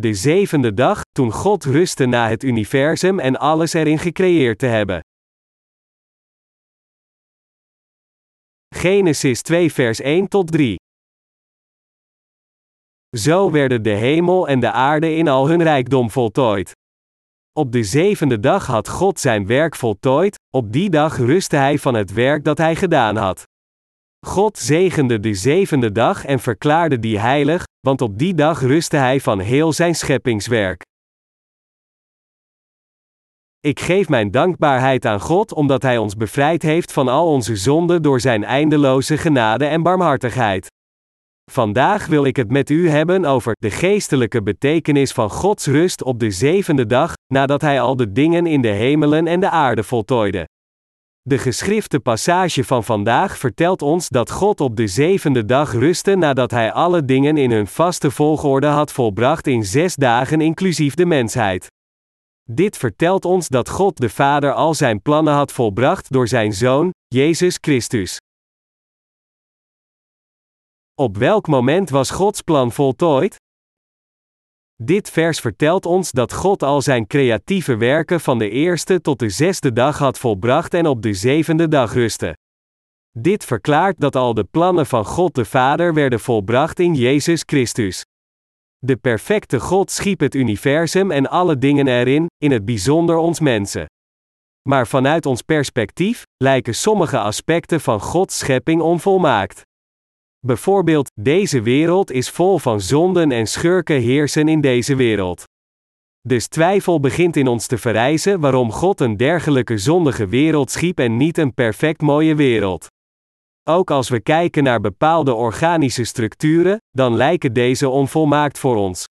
De zevende dag, toen God rustte na het universum en alles erin gecreëerd te hebben. Genesis 2 vers 1 tot 3. Zo werden de hemel en de aarde in al hun rijkdom voltooid. Op de zevende dag had God zijn werk voltooid, op die dag rustte hij van het werk dat hij gedaan had. God zegende de zevende dag en verklaarde die heilig, want op die dag rustte hij van heel zijn scheppingswerk. Ik geef mijn dankbaarheid aan God omdat Hij ons bevrijd heeft van al onze zonden door Zijn eindeloze genade en barmhartigheid. Vandaag wil ik het met u hebben over de geestelijke betekenis van Gods rust op de zevende dag, nadat Hij al de dingen in de hemelen en de aarde voltooide. De geschrifte passage van vandaag vertelt ons dat God op de zevende dag rustte nadat Hij alle dingen in hun vaste volgorde had volbracht in zes dagen inclusief de mensheid. Dit vertelt ons dat God de Vader al zijn plannen had volbracht door zijn Zoon, Jezus Christus. Op welk moment was Gods plan voltooid? Dit vers vertelt ons dat God al zijn creatieve werken van de eerste tot de zesde dag had volbracht en op de zevende dag rustte. Dit verklaart dat al de plannen van God de Vader werden volbracht in Jezus Christus. De perfecte God schiep het universum en alle dingen erin, in het bijzonder ons mensen. Maar vanuit ons perspectief lijken sommige aspecten van Gods schepping onvolmaakt. Bijvoorbeeld, deze wereld is vol van zonden en schurken heersen in deze wereld. Dus twijfel begint in ons te verrijzen waarom God een dergelijke zondige wereld schiep en niet een perfect mooie wereld. Ook als we kijken naar bepaalde organische structuren, dan lijken deze onvolmaakt voor ons.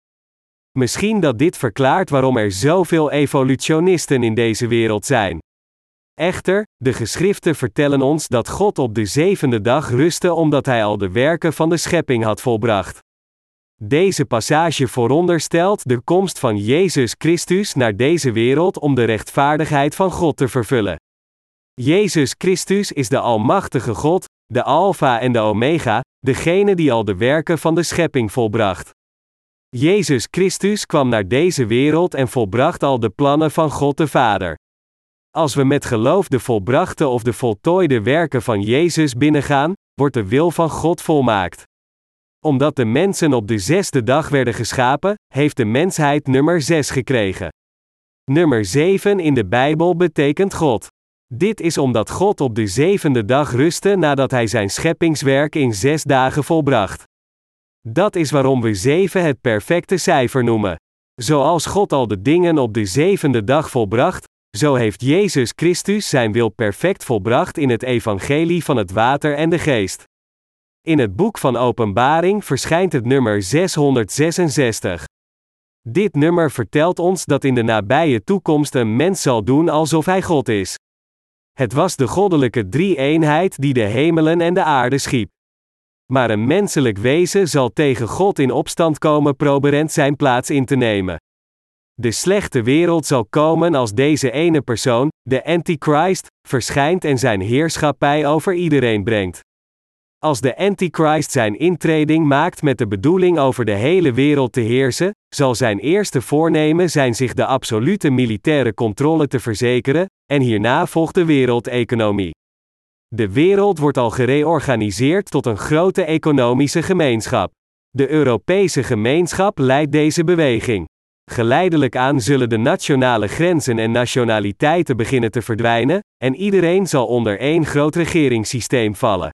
Misschien dat dit verklaart waarom er zoveel evolutionisten in deze wereld zijn. Echter, de geschriften vertellen ons dat God op de zevende dag rustte omdat hij al de werken van de schepping had volbracht. Deze passage veronderstelt de komst van Jezus Christus naar deze wereld om de rechtvaardigheid van God te vervullen. Jezus Christus is de Almachtige God, de Alpha en de Omega, degene die al de werken van de schepping volbracht. Jezus Christus kwam naar deze wereld en volbracht al de plannen van God de Vader. Als we met geloof de volbrachte of de voltooide werken van Jezus binnengaan, wordt de wil van God volmaakt. Omdat de mensen op de zesde dag werden geschapen, heeft de mensheid nummer 6 gekregen. Nummer 7 in de Bijbel betekent God. Dit is omdat God op de zevende dag rustte nadat hij zijn scheppingswerk in zes dagen volbracht. Dat is waarom we zeven het perfecte cijfer noemen. Zoals God al de dingen op de zevende dag volbracht, zo heeft Jezus Christus zijn wil perfect volbracht in het evangelie van het water en de geest. In het boek van Openbaring verschijnt het nummer 666. Dit nummer vertelt ons dat in de nabije toekomst een mens zal doen alsof hij God is. Het was de goddelijke drie-eenheid die de hemelen en de aarde schiep. Maar een menselijk wezen zal tegen God in opstand komen proberend zijn plaats in te nemen. De slechte wereld zal komen als deze ene persoon, de Antichrist, verschijnt en zijn heerschappij over iedereen brengt. Als de Antichrist zijn intreding maakt met de bedoeling over de hele wereld te heersen, zal zijn eerste voornemen zijn zich de absolute militaire controle te verzekeren, en hierna volgt de wereldeconomie. De wereld wordt al gereorganiseerd tot een grote economische gemeenschap. De Europese gemeenschap leidt deze beweging. Geleidelijk aan zullen de nationale grenzen en nationaliteiten beginnen te verdwijnen, en iedereen zal onder één groot regeringssysteem vallen.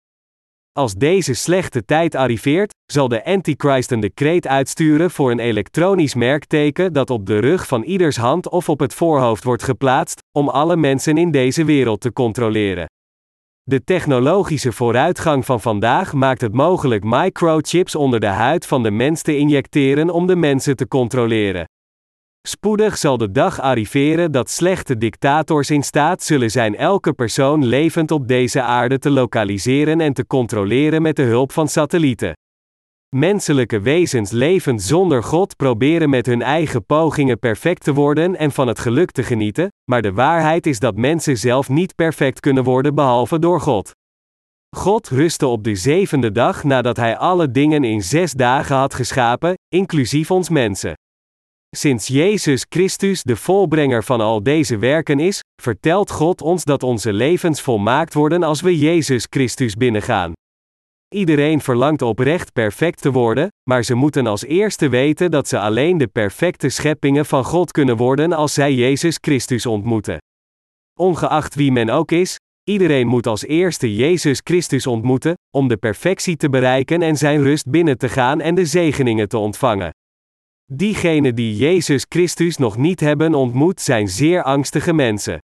Als deze slechte tijd arriveert, zal de Antichrist een decreet uitsturen voor een elektronisch merkteken dat op de rug van ieders hand of op het voorhoofd wordt geplaatst, om alle mensen in deze wereld te controleren. De technologische vooruitgang van vandaag maakt het mogelijk microchips onder de huid van de mens te injecteren om de mensen te controleren. Spoedig zal de dag arriveren dat slechte dictators in staat zullen zijn elke persoon levend op deze aarde te lokaliseren en te controleren met de hulp van satellieten. Menselijke wezens levend zonder God proberen met hun eigen pogingen perfect te worden en van het geluk te genieten, maar de waarheid is dat mensen zelf niet perfect kunnen worden behalve door God. God rustte op de zevende dag nadat Hij alle dingen in zes dagen had geschapen, inclusief ons mensen. Sinds Jezus Christus de volbrenger van al deze werken is, vertelt God ons dat onze levens volmaakt worden als we Jezus Christus binnengaan. Iedereen verlangt oprecht perfect te worden, maar ze moeten als eerste weten dat ze alleen de perfecte scheppingen van God kunnen worden als zij Jezus Christus ontmoeten. Ongeacht wie men ook is, iedereen moet als eerste Jezus Christus ontmoeten, om de perfectie te bereiken en zijn rust binnen te gaan en de zegeningen te ontvangen. Diegenen die Jezus Christus nog niet hebben ontmoet zijn zeer angstige mensen.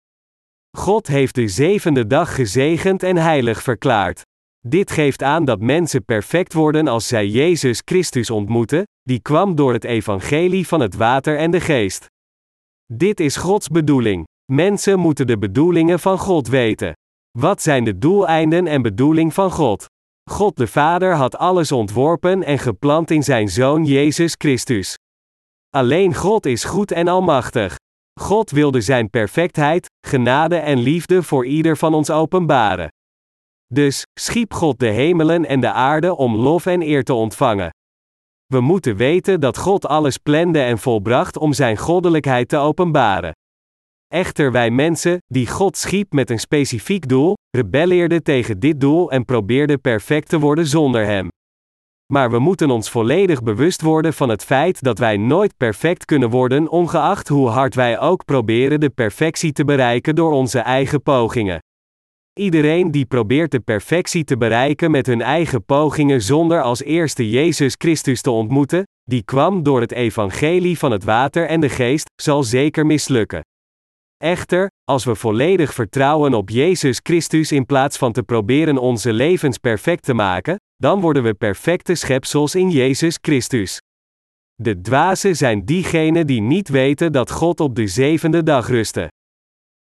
God heeft de zevende dag gezegend en heilig verklaard. Dit geeft aan dat mensen perfect worden als zij Jezus Christus ontmoeten, die kwam door het evangelie van het water en de geest. Dit is Gods bedoeling. Mensen moeten de bedoelingen van God weten. Wat zijn de doeleinden en bedoeling van God? God de Vader had alles ontworpen en geplant in zijn Zoon Jezus Christus. Alleen God is goed en almachtig. God wilde zijn perfectheid, genade en liefde voor ieder van ons openbaren. Dus schiep God de hemelen en de aarde om lof en eer te ontvangen. We moeten weten dat God alles plande en volbracht om zijn goddelijkheid te openbaren. Echter wij mensen, die God schiep met een specifiek doel, rebelleerden tegen dit doel en probeerden perfect te worden zonder Hem. Maar we moeten ons volledig bewust worden van het feit dat wij nooit perfect kunnen worden, ongeacht hoe hard wij ook proberen de perfectie te bereiken door onze eigen pogingen. Iedereen die probeert de perfectie te bereiken met hun eigen pogingen zonder als eerste Jezus Christus te ontmoeten, die kwam door het evangelie van het water en de geest, zal zeker mislukken. Echter, als we volledig vertrouwen op Jezus Christus in plaats van te proberen onze levens perfect te maken, dan worden we perfecte schepsels in Jezus Christus. De dwazen zijn diegenen die niet weten dat God op de zevende dag rustte.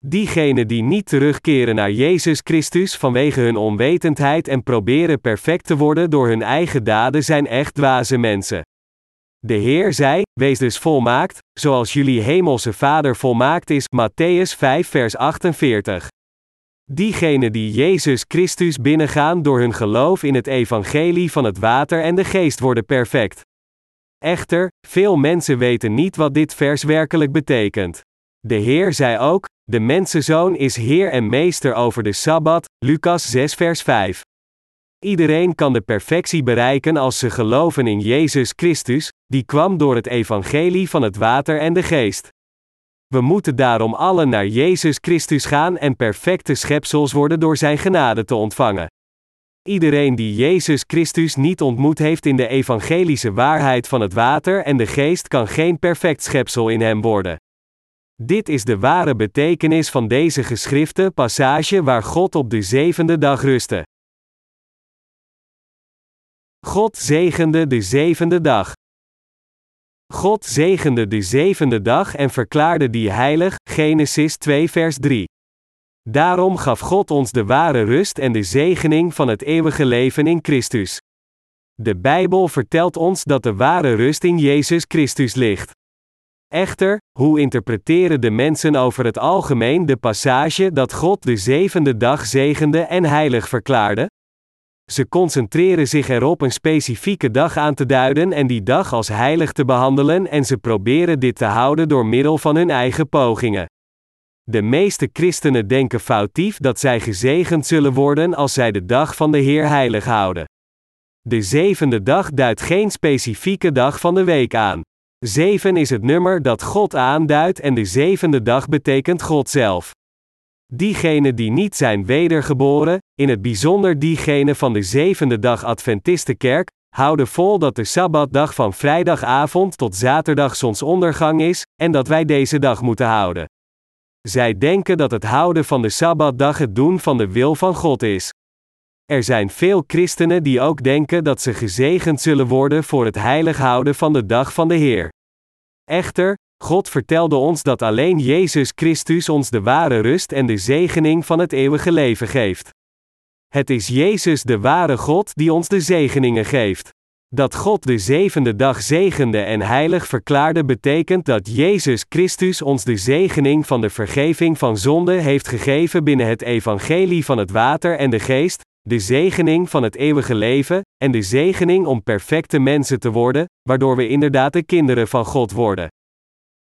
Diegenen die niet terugkeren naar Jezus Christus vanwege hun onwetendheid en proberen perfect te worden door hun eigen daden zijn echt dwaze mensen. De Heer zei: Wees dus volmaakt, zoals jullie hemelse Vader volmaakt is. Matthäus 5, vers 48. Diegenen die Jezus Christus binnengaan door hun geloof in het evangelie van het water en de geest worden perfect. Echter, veel mensen weten niet wat dit vers werkelijk betekent. De Heer zei ook: De mensenzoon is Heer en Meester over de Sabbat, Lucas 6, vers 5. Iedereen kan de perfectie bereiken als ze geloven in Jezus Christus, die kwam door het evangelie van het water en de geest. We moeten daarom allen naar Jezus Christus gaan en perfecte schepsels worden door Zijn genade te ontvangen. Iedereen die Jezus Christus niet ontmoet heeft in de evangelische waarheid van het water en de geest kan geen perfect schepsel in Hem worden. Dit is de ware betekenis van deze geschrifte passage waar God op de zevende dag rustte. God zegende de zevende dag. God zegende de zevende dag en verklaarde die heilig, Genesis 2 vers 3. Daarom gaf God ons de ware rust en de zegening van het eeuwige leven in Christus. De Bijbel vertelt ons dat de ware rust in Jezus Christus ligt. Echter, hoe interpreteren de mensen over het algemeen de passage dat God de zevende dag zegende en heilig verklaarde? Ze concentreren zich erop een specifieke dag aan te duiden en die dag als heilig te behandelen en ze proberen dit te houden door middel van hun eigen pogingen. De meeste christenen denken foutief dat zij gezegend zullen worden als zij de dag van de Heer heilig houden. De zevende dag duidt geen specifieke dag van de week aan. Zeven is het nummer dat God aanduidt en de zevende dag betekent God zelf. Diegenen die niet zijn wedergeboren, in het bijzonder diegenen van de zevende dag Adventistenkerk, houden vol dat de Sabbatdag van vrijdagavond tot zaterdag zonsondergang is, en dat wij deze dag moeten houden. Zij denken dat het houden van de Sabbatdag het doen van de wil van God is. Er zijn veel christenen die ook denken dat ze gezegend zullen worden voor het heilig houden van de dag van de Heer. Echter, God vertelde ons dat alleen Jezus Christus ons de ware rust en de zegening van het eeuwige leven geeft. Het is Jezus de ware God die ons de zegeningen geeft. Dat God de zevende dag zegende en heilig verklaarde betekent dat Jezus Christus ons de zegening van de vergeving van zonde heeft gegeven binnen het evangelie van het water en de geest, de zegening van het eeuwige leven, en de zegening om perfecte mensen te worden, waardoor we inderdaad de kinderen van God worden.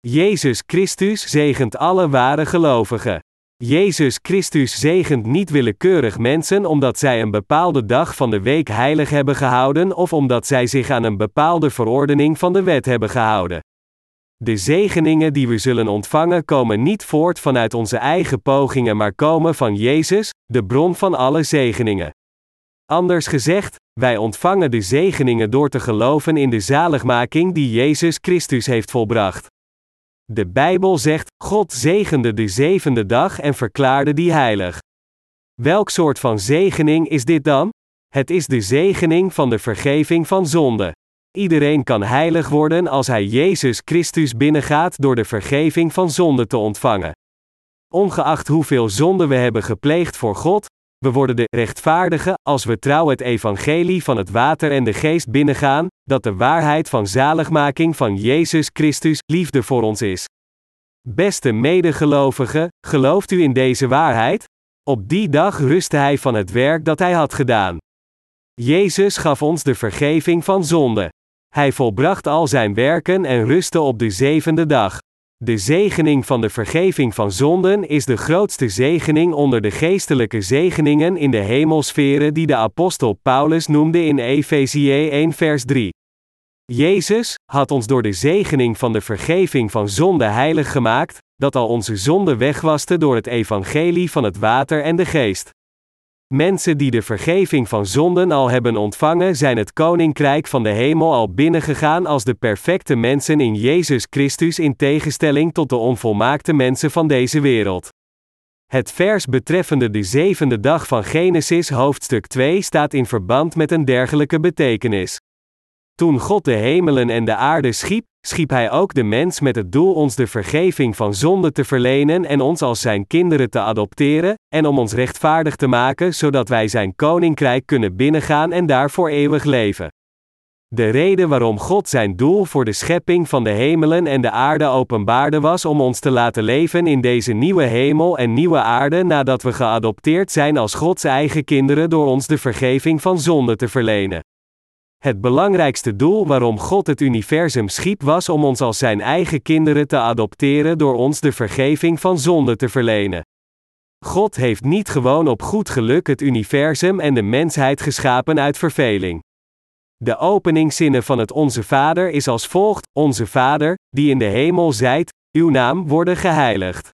Jezus Christus zegent alle ware gelovigen. Jezus Christus zegent niet willekeurig mensen omdat zij een bepaalde dag van de week heilig hebben gehouden of omdat zij zich aan een bepaalde verordening van de wet hebben gehouden. De zegeningen die we zullen ontvangen komen niet voort vanuit onze eigen pogingen, maar komen van Jezus, de bron van alle zegeningen. Anders gezegd, wij ontvangen de zegeningen door te geloven in de zaligmaking die Jezus Christus heeft volbracht. De Bijbel zegt: God zegende de zevende dag en verklaarde die heilig. Welk soort van zegening is dit dan? Het is de zegening van de vergeving van zonde. Iedereen kan heilig worden als hij Jezus Christus binnengaat door de vergeving van zonde te ontvangen. Ongeacht hoeveel zonde we hebben gepleegd voor God, we worden de rechtvaardigen als we trouw het evangelie van het water en de geest binnengaan, dat de waarheid van zaligmaking van Jezus Christus liefde voor ons is. Beste medegelovigen, gelooft u in deze waarheid? Op die dag rustte hij van het werk dat hij had gedaan. Jezus gaf ons de vergeving van zonde. Hij volbracht al zijn werken en rustte op de zevende dag. De zegening van de vergeving van zonden is de grootste zegening onder de geestelijke zegeningen in de hemelsferen die de apostel Paulus noemde in Efezië 1 vers 3. Jezus had ons door de zegening van de vergeving van zonde heilig gemaakt, dat al onze zonden wegwaste door het evangelie van het water en de geest. Mensen die de vergeving van zonden al hebben ontvangen, zijn het koninkrijk van de hemel al binnengegaan als de perfecte mensen in Jezus Christus in tegenstelling tot de onvolmaakte mensen van deze wereld. Het vers betreffende de zevende dag van Genesis hoofdstuk 2 staat in verband met een dergelijke betekenis. Toen God de hemelen en de aarde schiep, schiep Hij ook de mens met het doel ons de vergeving van zonde te verlenen en ons als Zijn kinderen te adopteren, en om ons rechtvaardig te maken zodat wij Zijn koninkrijk kunnen binnengaan en daarvoor eeuwig leven. De reden waarom God zijn doel voor de schepping van de hemelen en de aarde openbaarde was om ons te laten leven in deze nieuwe hemel en nieuwe aarde nadat we geadopteerd zijn als Gods eigen kinderen door ons de vergeving van zonde te verlenen. Het belangrijkste doel waarom God het universum schiep was om ons als zijn eigen kinderen te adopteren door ons de vergeving van zonde te verlenen. God heeft niet gewoon op goed geluk het universum en de mensheid geschapen uit verveling. De openingszinnen van het Onze Vader is als volgt: Onze Vader, die in de hemel zijt, uw naam worden geheiligd.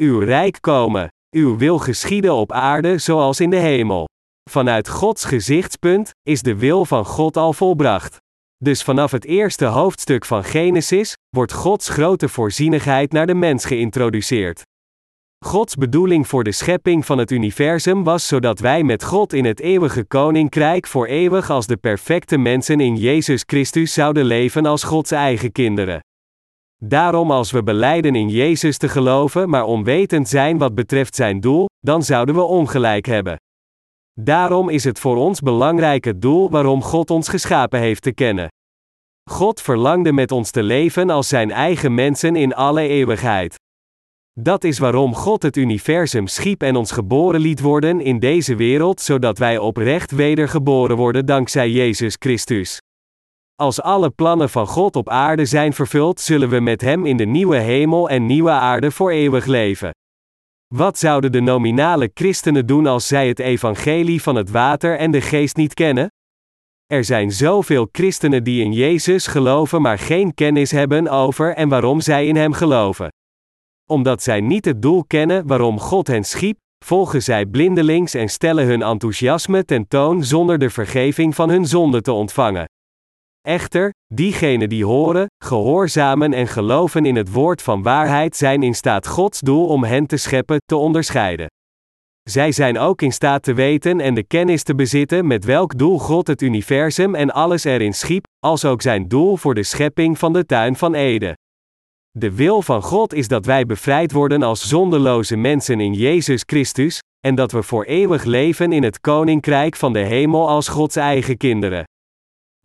Uw rijk komen, uw wil geschieden op aarde zoals in de hemel. Vanuit Gods gezichtspunt is de wil van God al volbracht. Dus vanaf het eerste hoofdstuk van Genesis wordt Gods grote voorzienigheid naar de mens geïntroduceerd. Gods bedoeling voor de schepping van het universum was zodat wij met God in het eeuwige koninkrijk voor eeuwig als de perfecte mensen in Jezus Christus zouden leven als Gods eigen kinderen. Daarom als we beleiden in Jezus te geloven maar onwetend zijn wat betreft zijn doel, dan zouden we ongelijk hebben. Daarom is het voor ons belangrijk het doel waarom God ons geschapen heeft te kennen. God verlangde met ons te leven als zijn eigen mensen in alle eeuwigheid. Dat is waarom God het universum schiep en ons geboren liet worden in deze wereld, zodat wij oprecht wedergeboren worden dankzij Jezus Christus. Als alle plannen van God op aarde zijn vervuld, zullen we met Hem in de nieuwe hemel en nieuwe aarde voor eeuwig leven. Wat zouden de nominale christenen doen als zij het evangelie van het water en de geest niet kennen? Er zijn zoveel christenen die in Jezus geloven, maar geen kennis hebben over en waarom zij in Hem geloven. Omdat zij niet het doel kennen waarom God hen schiep, volgen zij blindelings en stellen hun enthousiasme ten toon zonder de vergeving van hun zonde te ontvangen. Echter, diegenen die horen, gehoorzamen en geloven in het woord van waarheid zijn in staat Gods doel om hen te scheppen, te onderscheiden. Zij zijn ook in staat te weten en de kennis te bezitten met welk doel God het universum en alles erin schiep, als ook zijn doel voor de schepping van de tuin van Eden. De wil van God is dat wij bevrijd worden als zondeloze mensen in Jezus Christus, en dat we voor eeuwig leven in het koninkrijk van de hemel als Gods eigen kinderen.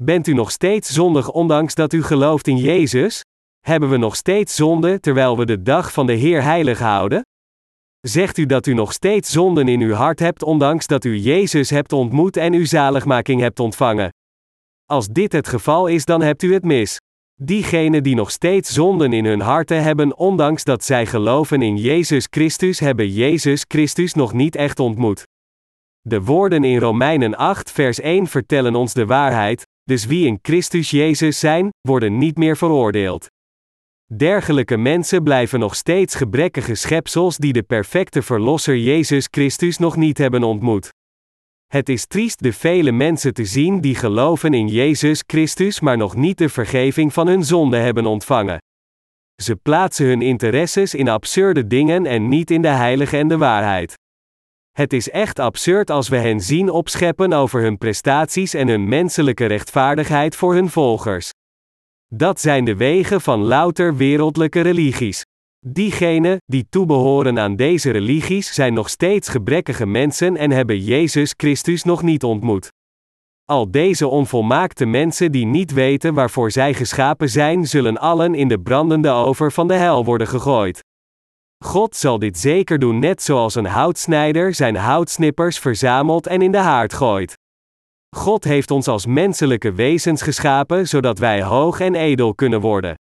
Bent u nog steeds zondig ondanks dat u gelooft in Jezus? Hebben we nog steeds zonde terwijl we de dag van de Heer heilig houden? Zegt u dat u nog steeds zonden in uw hart hebt ondanks dat u Jezus hebt ontmoet en uw zaligmaking hebt ontvangen? Als dit het geval is, dan hebt u het mis. Diegenen die nog steeds zonden in hun harten hebben, ondanks dat zij geloven in Jezus Christus, hebben Jezus Christus nog niet echt ontmoet. De woorden in Romeinen 8, vers 1 vertellen ons de waarheid, dus wie in Christus Jezus zijn, worden niet meer veroordeeld. Dergelijke mensen blijven nog steeds gebrekkige schepsels die de perfecte Verlosser Jezus Christus nog niet hebben ontmoet. Het is triest de vele mensen te zien die geloven in Jezus Christus maar nog niet de vergeving van hun zonde hebben ontvangen. Ze plaatsen hun interesses in absurde dingen en niet in de heilige en de waarheid. Het is echt absurd als we hen zien opscheppen over hun prestaties en hun menselijke rechtvaardigheid voor hun volgers. Dat zijn de wegen van louter wereldlijke religies. Diegenen die toebehoren aan deze religies zijn nog steeds gebrekkige mensen en hebben Jezus Christus nog niet ontmoet. Al deze onvolmaakte mensen die niet weten waarvoor zij geschapen zijn, zullen allen in de brandende over van de hel worden gegooid. God zal dit zeker doen net zoals een houtsnijder zijn houtsnippers verzamelt en in de haard gooit. God heeft ons als menselijke wezens geschapen zodat wij hoog en edel kunnen worden.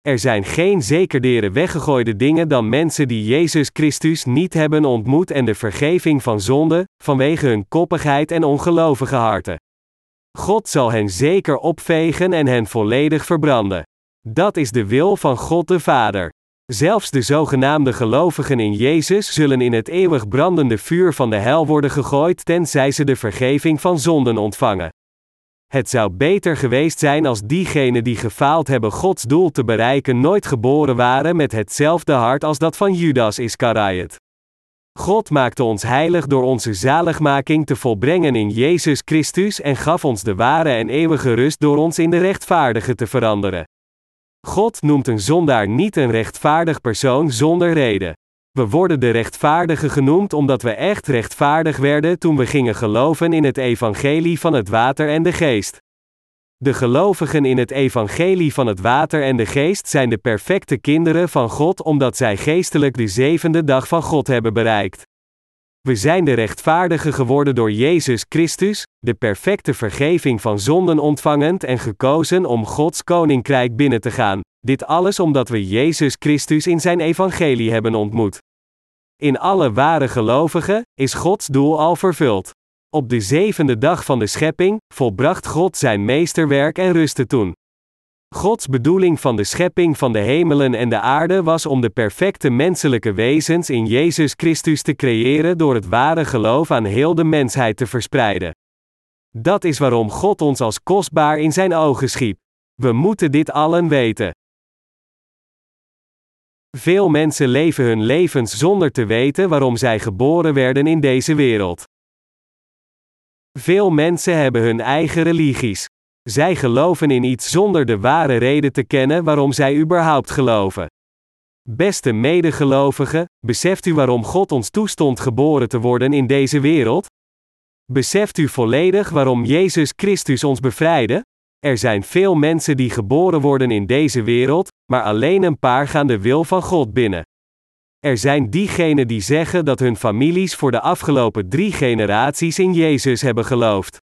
Er zijn geen zekerdere weggegooide dingen dan mensen die Jezus Christus niet hebben ontmoet en de vergeving van zonde, vanwege hun koppigheid en ongelovige harten. God zal hen zeker opvegen en hen volledig verbranden. Dat is de wil van God de Vader. Zelfs de zogenaamde gelovigen in Jezus zullen in het eeuwig brandende vuur van de hel worden gegooid tenzij ze de vergeving van zonden ontvangen. Het zou beter geweest zijn als diegenen die gefaald hebben Gods doel te bereiken nooit geboren waren met hetzelfde hart als dat van Judas Iscariot. God maakte ons heilig door onze zaligmaking te volbrengen in Jezus Christus en gaf ons de ware en eeuwige rust door ons in de rechtvaardige te veranderen. God noemt een zondaar niet een rechtvaardig persoon zonder reden. We worden de rechtvaardigen genoemd omdat we echt rechtvaardig werden toen we gingen geloven in het evangelie van het water en de geest. De gelovigen in het evangelie van het water en de geest zijn de perfecte kinderen van God omdat zij geestelijk de zevende dag van God hebben bereikt. We zijn de rechtvaardigen geworden door Jezus Christus, de perfecte vergeving van zonden ontvangend en gekozen om Gods koninkrijk binnen te gaan. Dit alles omdat we Jezus Christus in zijn evangelie hebben ontmoet. In alle ware gelovigen is Gods doel al vervuld. Op de zevende dag van de schepping volbracht God zijn meesterwerk en rustte toen. Gods bedoeling van de schepping van de hemelen en de aarde was om de perfecte menselijke wezens in Jezus Christus te creëren door het ware geloof aan heel de mensheid te verspreiden. Dat is waarom God ons als kostbaar in zijn ogen schiep. We moeten dit allen weten. Veel mensen leven hun levens zonder te weten waarom zij geboren werden in deze wereld. Veel mensen hebben hun eigen religies. Zij geloven in iets zonder de ware reden te kennen waarom zij überhaupt geloven. Beste medegelovigen, beseft u waarom God ons toestond geboren te worden in deze wereld? Beseft u volledig waarom Jezus Christus ons bevrijdde? Er zijn veel mensen die geboren worden in deze wereld, maar alleen een paar gaan de wil van God binnen. Er zijn diegenen die zeggen dat hun families voor de afgelopen drie generaties in Jezus hebben geloofd.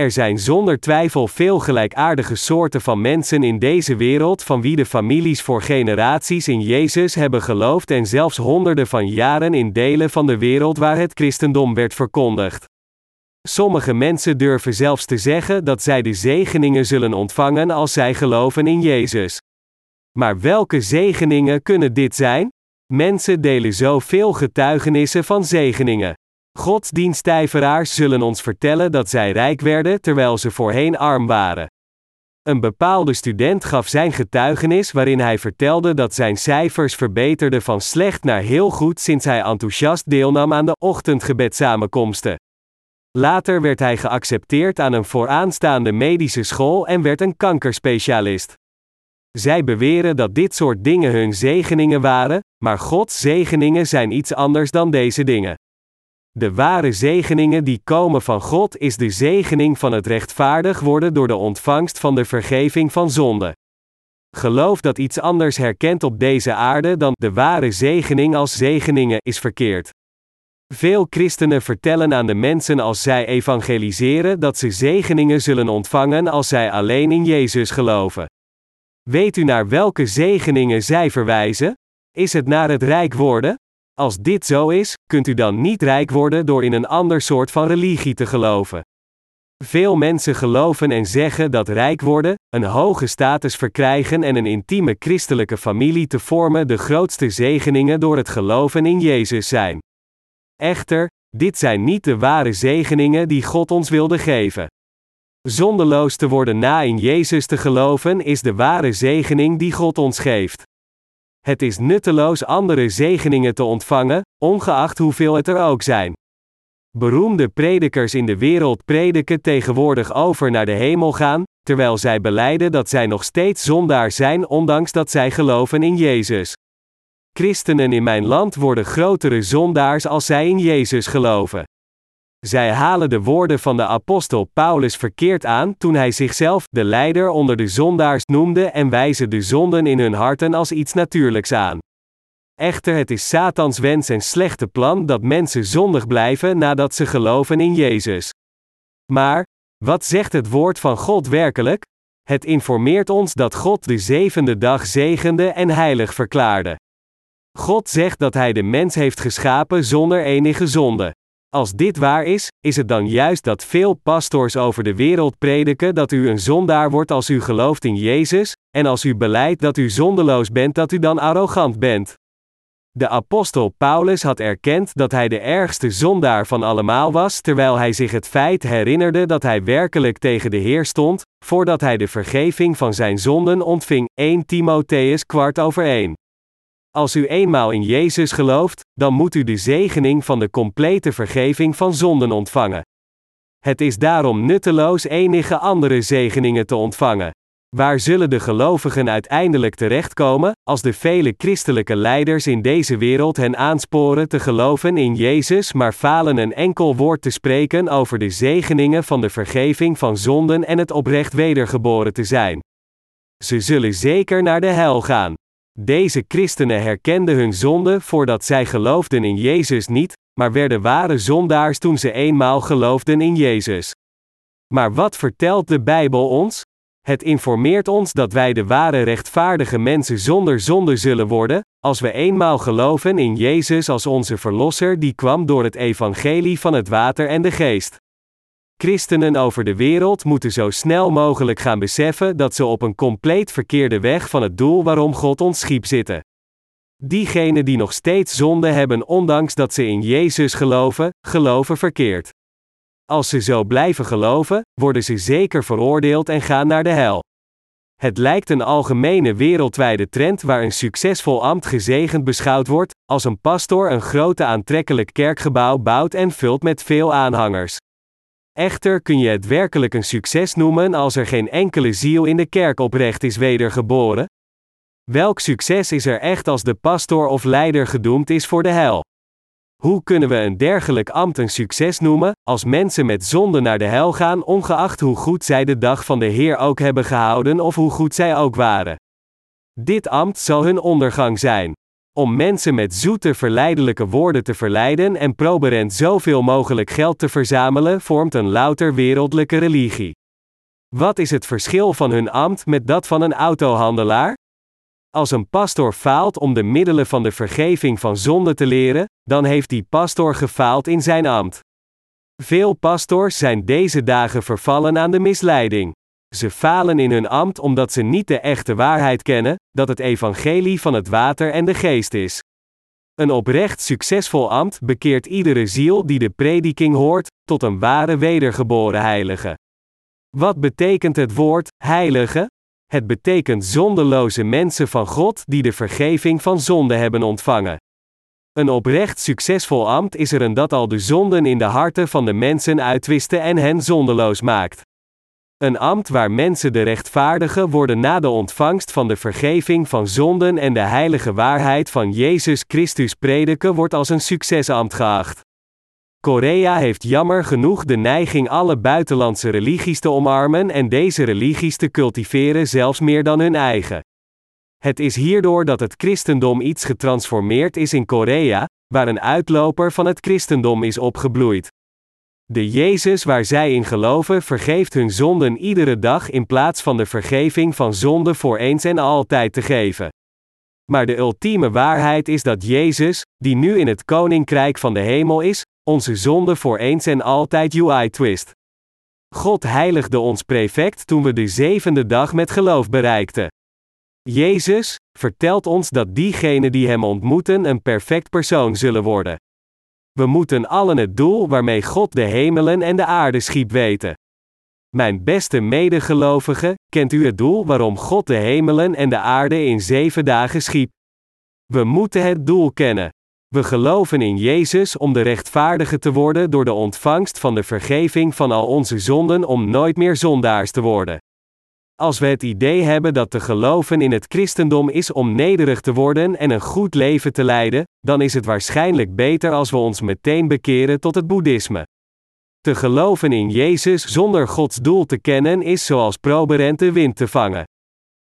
Er zijn zonder twijfel veel gelijkaardige soorten van mensen in deze wereld van wie de families voor generaties in Jezus hebben geloofd en zelfs honderden van jaren in delen van de wereld waar het christendom werd verkondigd. Sommige mensen durven zelfs te zeggen dat zij de zegeningen zullen ontvangen als zij geloven in Jezus. Maar welke zegeningen kunnen dit zijn? Mensen delen zoveel getuigenissen van zegeningen. Godsdienstijveraars zullen ons vertellen dat zij rijk werden terwijl ze voorheen arm waren. Een bepaalde student gaf zijn getuigenis waarin hij vertelde dat zijn cijfers verbeterden van slecht naar heel goed sinds hij enthousiast deelnam aan de ochtendgebedsamenkomsten. Later werd hij geaccepteerd aan een vooraanstaande medische school en werd een kankerspecialist. Zij beweren dat dit soort dingen hun zegeningen waren, maar Gods zegeningen zijn iets anders dan deze dingen. De ware zegeningen die komen van God is de zegening van het rechtvaardig worden door de ontvangst van de vergeving van zonde. Geloof dat iets anders herkent op deze aarde dan de ware zegening als zegeningen is verkeerd. Veel christenen vertellen aan de mensen als zij evangeliseren dat ze zegeningen zullen ontvangen als zij alleen in Jezus geloven. Weet u naar welke zegeningen zij verwijzen? Is het naar het rijk worden? Als dit zo is, kunt u dan niet rijk worden door in een ander soort van religie te geloven. Veel mensen geloven en zeggen dat rijk worden, een hoge status verkrijgen en een intieme christelijke familie te vormen de grootste zegeningen door het geloven in Jezus zijn. Echter, dit zijn niet de ware zegeningen die God ons wilde geven. Zonderloos te worden na in Jezus te geloven is de ware zegening die God ons geeft. Het is nutteloos andere zegeningen te ontvangen, ongeacht hoeveel het er ook zijn. Beroemde predikers in de wereld prediken tegenwoordig over naar de hemel gaan, terwijl zij beleiden dat zij nog steeds zondaar zijn ondanks dat zij geloven in Jezus. Christenen in mijn land worden grotere zondaars als zij in Jezus geloven. Zij halen de woorden van de apostel Paulus verkeerd aan toen hij zichzelf de leider onder de zondaars noemde en wijzen de zonden in hun harten als iets natuurlijks aan. Echter, het is Satans wens en slechte plan dat mensen zondig blijven nadat ze geloven in Jezus. Maar, wat zegt het woord van God werkelijk? Het informeert ons dat God de zevende dag zegende en heilig verklaarde. God zegt dat Hij de mens heeft geschapen zonder enige zonde. Als dit waar is, is het dan juist dat veel pastors over de wereld prediken dat u een zondaar wordt als u gelooft in Jezus, en als u beleidt dat u zondeloos bent dat u dan arrogant bent. De apostel Paulus had erkend dat hij de ergste zondaar van allemaal was, terwijl hij zich het feit herinnerde dat hij werkelijk tegen de Heer stond, voordat hij de vergeving van zijn zonden ontving. 1 Timotheus kwart over 1. Als u eenmaal in Jezus gelooft, dan moet u de zegening van de complete vergeving van zonden ontvangen. Het is daarom nutteloos enige andere zegeningen te ontvangen. Waar zullen de gelovigen uiteindelijk terechtkomen, als de vele christelijke leiders in deze wereld hen aansporen te geloven in Jezus, maar falen een enkel woord te spreken over de zegeningen van de vergeving van zonden en het oprecht wedergeboren te zijn? Ze zullen zeker naar de hel gaan. Deze christenen herkenden hun zonde voordat zij geloofden in Jezus niet, maar werden ware zondaars toen ze eenmaal geloofden in Jezus. Maar wat vertelt de Bijbel ons? Het informeert ons dat wij de ware rechtvaardige mensen zonder zonde zullen worden, als we eenmaal geloven in Jezus als onze Verlosser die kwam door het evangelie van het water en de geest. Christenen over de wereld moeten zo snel mogelijk gaan beseffen dat ze op een compleet verkeerde weg van het doel waarom God ons schiep zitten. Diegenen die nog steeds zonde hebben, ondanks dat ze in Jezus geloven, geloven verkeerd. Als ze zo blijven geloven, worden ze zeker veroordeeld en gaan naar de hel. Het lijkt een algemene wereldwijde trend waar een succesvol ambt gezegend beschouwd wordt, als een pastor een grote aantrekkelijk kerkgebouw bouwt en vult met veel aanhangers. Echter kun je het werkelijk een succes noemen als er geen enkele ziel in de kerk oprecht is wedergeboren? Welk succes is er echt als de pastor of leider gedoemd is voor de hel? Hoe kunnen we een dergelijk ambt een succes noemen, als mensen met zonde naar de hel gaan, ongeacht hoe goed zij de dag van de Heer ook hebben gehouden of hoe goed zij ook waren? Dit ambt zal hun ondergang zijn. Om mensen met zoete verleidelijke woorden te verleiden en proberend zoveel mogelijk geld te verzamelen, vormt een louter wereldlijke religie. Wat is het verschil van hun ambt met dat van een autohandelaar? Als een pastor faalt om de middelen van de vergeving van zonde te leren, dan heeft die pastor gefaald in zijn ambt. Veel pastors zijn deze dagen vervallen aan de misleiding. Ze falen in hun ambt omdat ze niet de echte waarheid kennen, dat het evangelie van het water en de geest is. Een oprecht succesvol ambt bekeert iedere ziel die de prediking hoort, tot een ware wedergeboren heilige. Wat betekent het woord heilige? Het betekent zondeloze mensen van God die de vergeving van zonde hebben ontvangen. Een oprecht succesvol ambt is er een dat al de zonden in de harten van de mensen uitwisten en hen zondeloos maakt. Een ambt waar mensen de rechtvaardigen worden na de ontvangst van de vergeving van zonden en de heilige waarheid van Jezus Christus prediken wordt als een succesambt geacht. Korea heeft jammer genoeg de neiging alle buitenlandse religies te omarmen en deze religies te cultiveren zelfs meer dan hun eigen. Het is hierdoor dat het christendom iets getransformeerd is in Korea, waar een uitloper van het christendom is opgebloeid. De Jezus waar zij in geloven vergeeft hun zonden iedere dag in plaats van de vergeving van zonde voor eens en altijd te geven. Maar de ultieme waarheid is dat Jezus, die nu in het koninkrijk van de hemel is, onze zonde voor eens en altijd UI twist. God heiligde ons prefect toen we de zevende dag met geloof bereikten. Jezus vertelt ons dat diegenen die Hem ontmoeten een perfect persoon zullen worden. We moeten allen het doel waarmee God de hemelen en de aarde schiep weten. Mijn beste medegelovigen, kent u het doel waarom God de hemelen en de aarde in zeven dagen schiep? We moeten het doel kennen. We geloven in Jezus om de rechtvaardige te worden door de ontvangst van de vergeving van al onze zonden om nooit meer zondaars te worden. Als we het idee hebben dat te geloven in het christendom is om nederig te worden en een goed leven te leiden, dan is het waarschijnlijk beter als we ons meteen bekeren tot het boeddhisme. Te geloven in Jezus zonder Gods doel te kennen is zoals proberend de wind te vangen.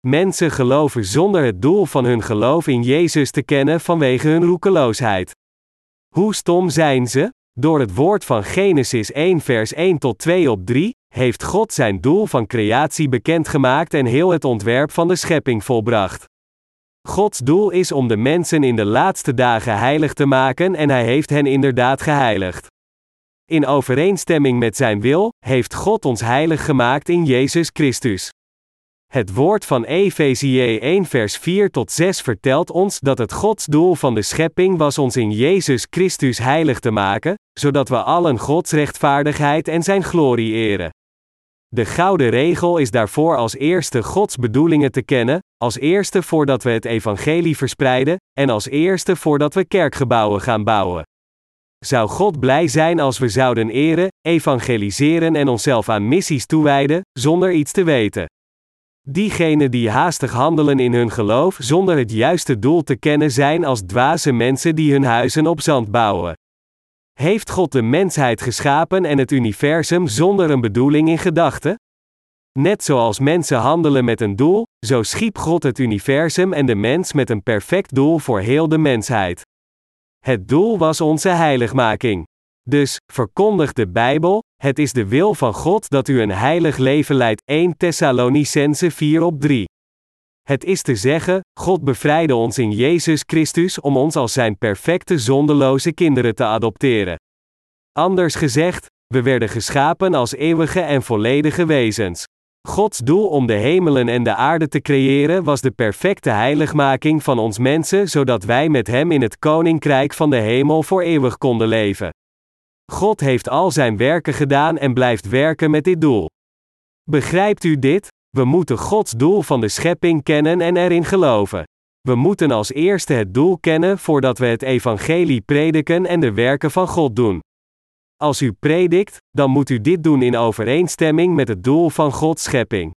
Mensen geloven zonder het doel van hun geloof in Jezus te kennen vanwege hun roekeloosheid. Hoe stom zijn ze? Door het woord van Genesis 1 vers 1 tot 2 op 3, heeft God zijn doel van creatie bekendgemaakt en heel het ontwerp van de schepping volbracht. Gods doel is om de mensen in de laatste dagen heilig te maken en hij heeft hen inderdaad geheiligd. In overeenstemming met zijn wil, heeft God ons heilig gemaakt in Jezus Christus. Het woord van Efezië 1 vers 4 tot 6 vertelt ons dat het Gods doel van de schepping was ons in Jezus Christus heilig te maken, zodat we allen Gods rechtvaardigheid en zijn glorie eren. De gouden regel is daarvoor als eerste Gods bedoelingen te kennen, als eerste voordat we het evangelie verspreiden, en als eerste voordat we kerkgebouwen gaan bouwen. Zou God blij zijn als we zouden eren, evangeliseren en onszelf aan missies toewijden, zonder iets te weten? Diegenen die haastig handelen in hun geloof zonder het juiste doel te kennen zijn als dwaze mensen die hun huizen op zand bouwen. Heeft God de mensheid geschapen en het universum zonder een bedoeling in gedachten? Net zoals mensen handelen met een doel, zo schiep God het universum en de mens met een perfect doel voor heel de mensheid. Het doel was onze heiligmaking. Dus, verkondigt de Bijbel, het is de wil van God dat u een heilig leven leidt. 1 Thessalonicense 4 op 3. Het is te zeggen, God bevrijdde ons in Jezus Christus om ons als zijn perfecte zondeloze kinderen te adopteren. Anders gezegd, we werden geschapen als eeuwige en volledige wezens. Gods doel om de hemelen en de aarde te creëren was de perfecte heiligmaking van ons mensen, zodat wij met Hem in het koninkrijk van de hemel voor eeuwig konden leven. God heeft al zijn werken gedaan en blijft werken met dit doel. Begrijpt u dit? We moeten Gods doel van de schepping kennen en erin geloven. We moeten als eerste het doel kennen voordat we het evangelie prediken en de werken van God doen. Als u predikt, dan moet u dit doen in overeenstemming met het doel van Gods schepping.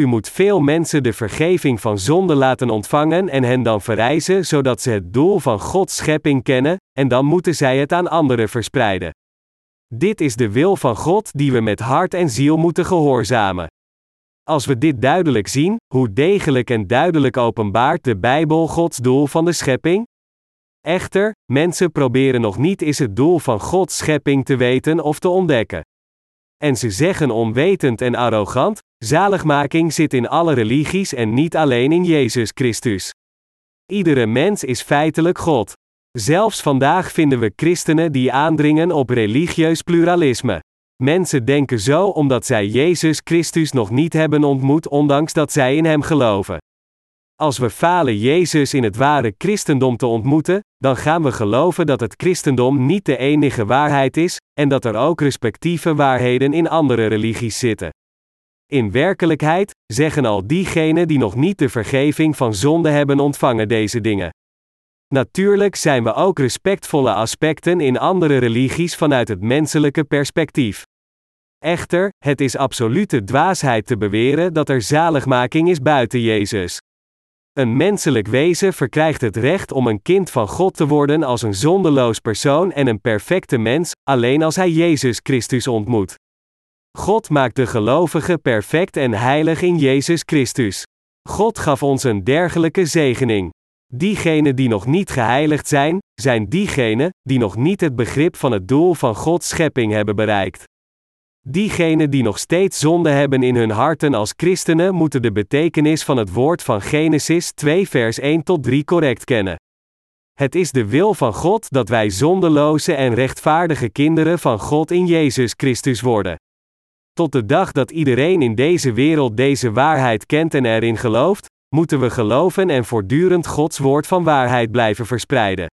U moet veel mensen de vergeving van zonde laten ontvangen en hen dan verrijzen zodat ze het doel van Gods schepping kennen, en dan moeten zij het aan anderen verspreiden. Dit is de wil van God die we met hart en ziel moeten gehoorzamen. Als we dit duidelijk zien, hoe degelijk en duidelijk openbaart de Bijbel Gods doel van de schepping? Echter, mensen proberen nog niet eens het doel van Gods schepping te weten of te ontdekken. En ze zeggen onwetend en arrogant: zaligmaking zit in alle religies en niet alleen in Jezus Christus. Iedere mens is feitelijk God. Zelfs vandaag vinden we christenen die aandringen op religieus pluralisme. Mensen denken zo omdat zij Jezus Christus nog niet hebben ontmoet, ondanks dat zij in Hem geloven. Als we falen Jezus in het ware christendom te ontmoeten, dan gaan we geloven dat het christendom niet de enige waarheid is, en dat er ook respectieve waarheden in andere religies zitten. In werkelijkheid zeggen al diegenen die nog niet de vergeving van zonde hebben ontvangen deze dingen. Natuurlijk zijn we ook respectvolle aspecten in andere religies vanuit het menselijke perspectief. Echter, het is absolute dwaasheid te beweren dat er zaligmaking is buiten Jezus. Een menselijk wezen verkrijgt het recht om een kind van God te worden als een zondeloos persoon en een perfecte mens, alleen als hij Jezus Christus ontmoet. God maakt de gelovige perfect en heilig in Jezus Christus. God gaf ons een dergelijke zegening. Diegenen die nog niet geheiligd zijn, zijn diegenen die nog niet het begrip van het doel van Gods schepping hebben bereikt. Diegenen die nog steeds zonde hebben in hun harten als christenen moeten de betekenis van het woord van Genesis 2 vers 1 tot 3 correct kennen. Het is de wil van God dat wij zondeloze en rechtvaardige kinderen van God in Jezus Christus worden. Tot de dag dat iedereen in deze wereld deze waarheid kent en erin gelooft, moeten we geloven en voortdurend Gods woord van waarheid blijven verspreiden.